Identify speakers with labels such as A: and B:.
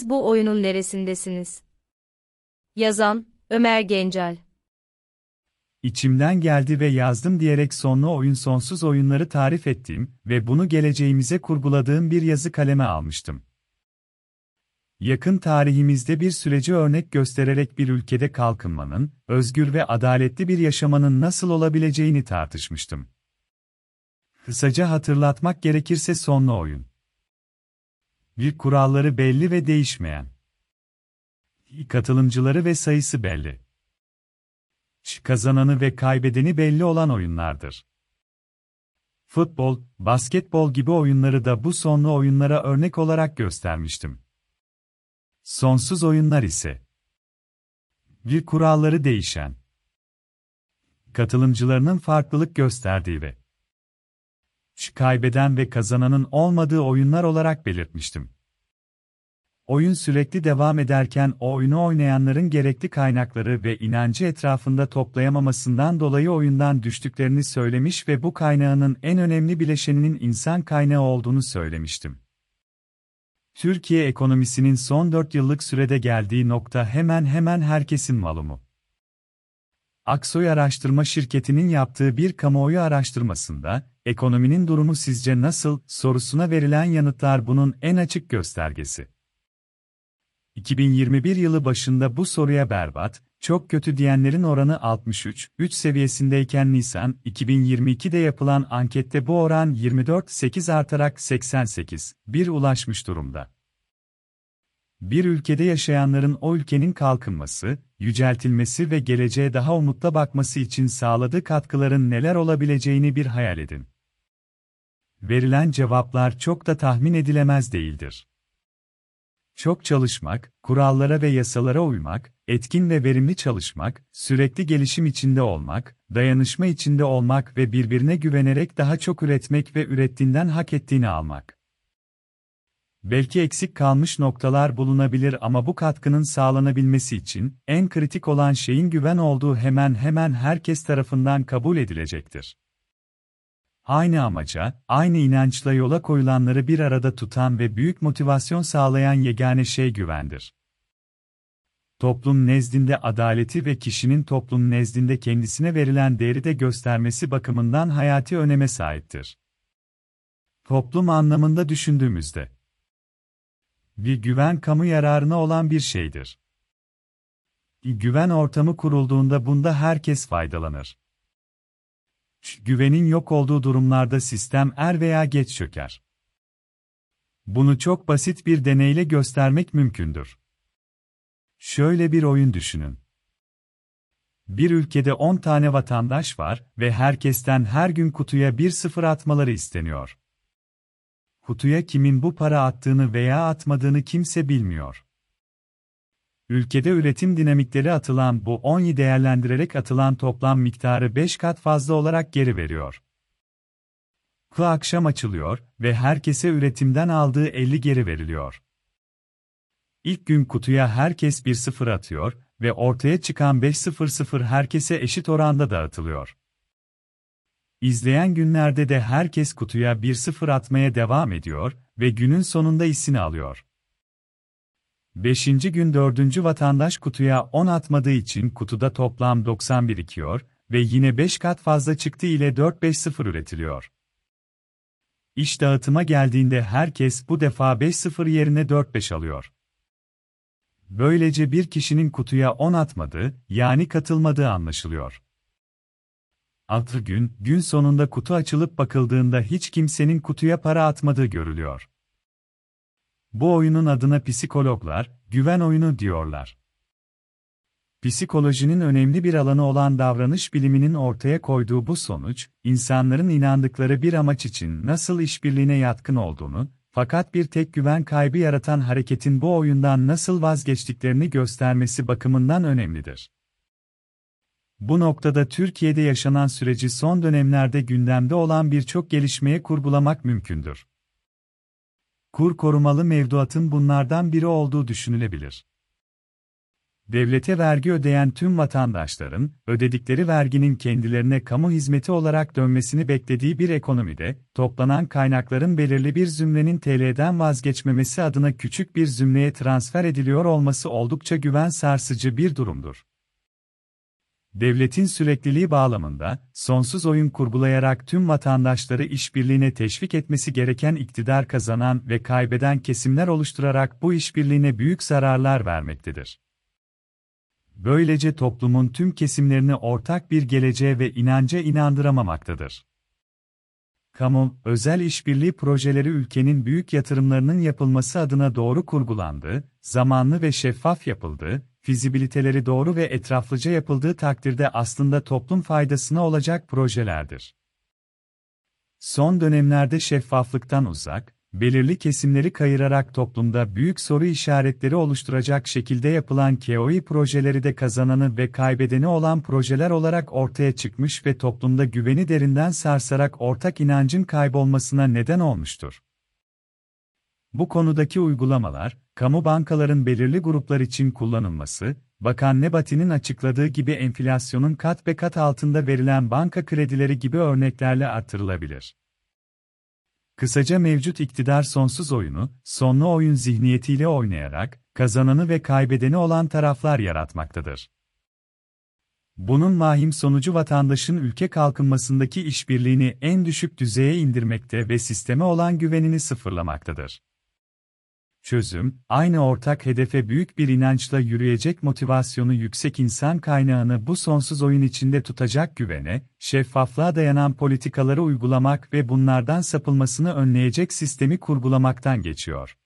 A: Siz bu oyunun neresindesiniz? Yazan, Ömer Gencel
B: İçimden geldi ve yazdım diyerek sonlu oyun sonsuz oyunları tarif ettiğim ve bunu geleceğimize kurguladığım bir yazı kaleme almıştım. Yakın tarihimizde bir süreci örnek göstererek bir ülkede kalkınmanın, özgür ve adaletli bir yaşamanın nasıl olabileceğini tartışmıştım. Kısaca hatırlatmak gerekirse sonlu oyun. Bir kuralları belli ve değişmeyen. Katılımcıları ve sayısı belli. Kazananı ve kaybedeni belli olan oyunlardır. Futbol, basketbol gibi oyunları da bu sonlu oyunlara örnek olarak göstermiştim. Sonsuz oyunlar ise bir kuralları değişen, katılımcılarının farklılık gösterdiği ve kaybeden ve kazananın olmadığı oyunlar olarak belirtmiştim. Oyun sürekli devam ederken o oyunu oynayanların gerekli kaynakları ve inancı etrafında toplayamamasından dolayı oyundan düştüklerini söylemiş ve bu kaynağının en önemli bileşeninin insan kaynağı olduğunu söylemiştim. Türkiye ekonomisinin son 4 yıllık sürede geldiği nokta hemen hemen herkesin malumu. Aksoy Araştırma Şirketi'nin yaptığı bir kamuoyu araştırmasında, ekonominin durumu sizce nasıl sorusuna verilen yanıtlar bunun en açık göstergesi. 2021 yılı başında bu soruya berbat, çok kötü diyenlerin oranı 63,3 seviyesindeyken Nisan 2022'de yapılan ankette bu oran 24,8 artarak 88,1 ulaşmış durumda. Bir ülkede yaşayanların o ülkenin kalkınması, yüceltilmesi ve geleceğe daha umutla bakması için sağladığı katkıların neler olabileceğini bir hayal edin. Verilen cevaplar çok da tahmin edilemez değildir. Çok çalışmak, kurallara ve yasalara uymak, etkin ve verimli çalışmak, sürekli gelişim içinde olmak, dayanışma içinde olmak ve birbirine güvenerek daha çok üretmek ve ürettiğinden hak ettiğini almak. Belki eksik kalmış noktalar bulunabilir ama bu katkının sağlanabilmesi için en kritik olan şeyin güven olduğu hemen hemen herkes tarafından kabul edilecektir. Aynı amaca, aynı inançla yola koyulanları bir arada tutan ve büyük motivasyon sağlayan yegane şey güvendir. Toplum nezdinde adaleti ve kişinin toplum nezdinde kendisine verilen değeri de göstermesi bakımından hayati öneme sahiptir. Toplum anlamında düşündüğümüzde bir güven kamu yararına olan bir şeydir. Güven ortamı kurulduğunda bunda herkes faydalanır. Güvenin yok olduğu durumlarda sistem er veya geç çöker. Bunu çok basit bir deneyle göstermek mümkündür. Şöyle bir oyun düşünün. Bir ülkede 10 tane vatandaş var ve herkesten her gün kutuya bir sıfır atmaları isteniyor. Kutuya kimin bu para attığını veya atmadığını kimse bilmiyor. Ülkede üretim dinamikleri atılan bu 10'yi değerlendirerek atılan toplam miktarı 5 kat fazla olarak geri veriyor. Ku akşam açılıyor ve herkese üretimden aldığı 50 geri veriliyor. İlk gün kutuya herkes bir sıfır atıyor ve ortaya çıkan 500 herkese eşit oranda dağıtılıyor. İzleyen günlerde de herkes kutuya bir sıfır atmaya devam ediyor ve günün sonunda isini alıyor. Beşinci gün dördüncü vatandaş kutuya 10 atmadığı için kutuda toplam 91 birikiyor ve yine 5 kat fazla çıktı ile 4-5-0 üretiliyor. İş dağıtıma geldiğinde herkes bu defa 5-0 yerine 4-5 alıyor. Böylece bir kişinin kutuya 10 atmadığı, yani katılmadığı anlaşılıyor. Altı gün, gün sonunda kutu açılıp bakıldığında hiç kimsenin kutuya para atmadığı görülüyor. Bu oyunun adına psikologlar, güven oyunu diyorlar. Psikolojinin önemli bir alanı olan davranış biliminin ortaya koyduğu bu sonuç, insanların inandıkları bir amaç için nasıl işbirliğine yatkın olduğunu, fakat bir tek güven kaybı yaratan hareketin bu oyundan nasıl vazgeçtiklerini göstermesi bakımından önemlidir. Bu noktada Türkiye'de yaşanan süreci son dönemlerde gündemde olan birçok gelişmeye kurgulamak mümkündür. Kur korumalı mevduatın bunlardan biri olduğu düşünülebilir. Devlete vergi ödeyen tüm vatandaşların, ödedikleri verginin kendilerine kamu hizmeti olarak dönmesini beklediği bir ekonomide, toplanan kaynakların belirli bir zümrenin TL'den vazgeçmemesi adına küçük bir zümreye transfer ediliyor olması oldukça güven sarsıcı bir durumdur. Devletin sürekliliği bağlamında, sonsuz oyun kurgulayarak tüm vatandaşları işbirliğine teşvik etmesi gereken iktidar kazanan ve kaybeden kesimler oluşturarak bu işbirliğine büyük zararlar vermektedir. Böylece toplumun tüm kesimlerini ortak bir geleceğe ve inanca inandıramamaktadır. Kamu, özel işbirliği projeleri ülkenin büyük yatırımlarının yapılması adına doğru kurgulandı, zamanlı ve şeffaf yapıldı, fizibiliteleri doğru ve etraflıca yapıldığı takdirde aslında toplum faydasına olacak projelerdir. Son dönemlerde şeffaflıktan uzak, belirli kesimleri kayırarak toplumda büyük soru işaretleri oluşturacak şekilde yapılan KOI projeleri de kazananı ve kaybedeni olan projeler olarak ortaya çıkmış ve toplumda güveni derinden sarsarak ortak inancın kaybolmasına neden olmuştur. Bu konudaki uygulamalar, kamu bankaların belirli gruplar için kullanılması, Bakan Nebati'nin açıkladığı gibi enflasyonun kat be kat altında verilen banka kredileri gibi örneklerle artırılabilir. Kısaca mevcut iktidar sonsuz oyunu, sonlu oyun zihniyetiyle oynayarak, kazananı ve kaybedeni olan taraflar yaratmaktadır. Bunun mahim sonucu vatandaşın ülke kalkınmasındaki işbirliğini en düşük düzeye indirmekte ve sisteme olan güvenini sıfırlamaktadır. Çözüm, aynı ortak hedefe büyük bir inançla yürüyecek motivasyonu yüksek insan kaynağını bu sonsuz oyun içinde tutacak güvene, şeffaflığa dayanan politikaları uygulamak ve bunlardan sapılmasını önleyecek sistemi kurgulamaktan geçiyor.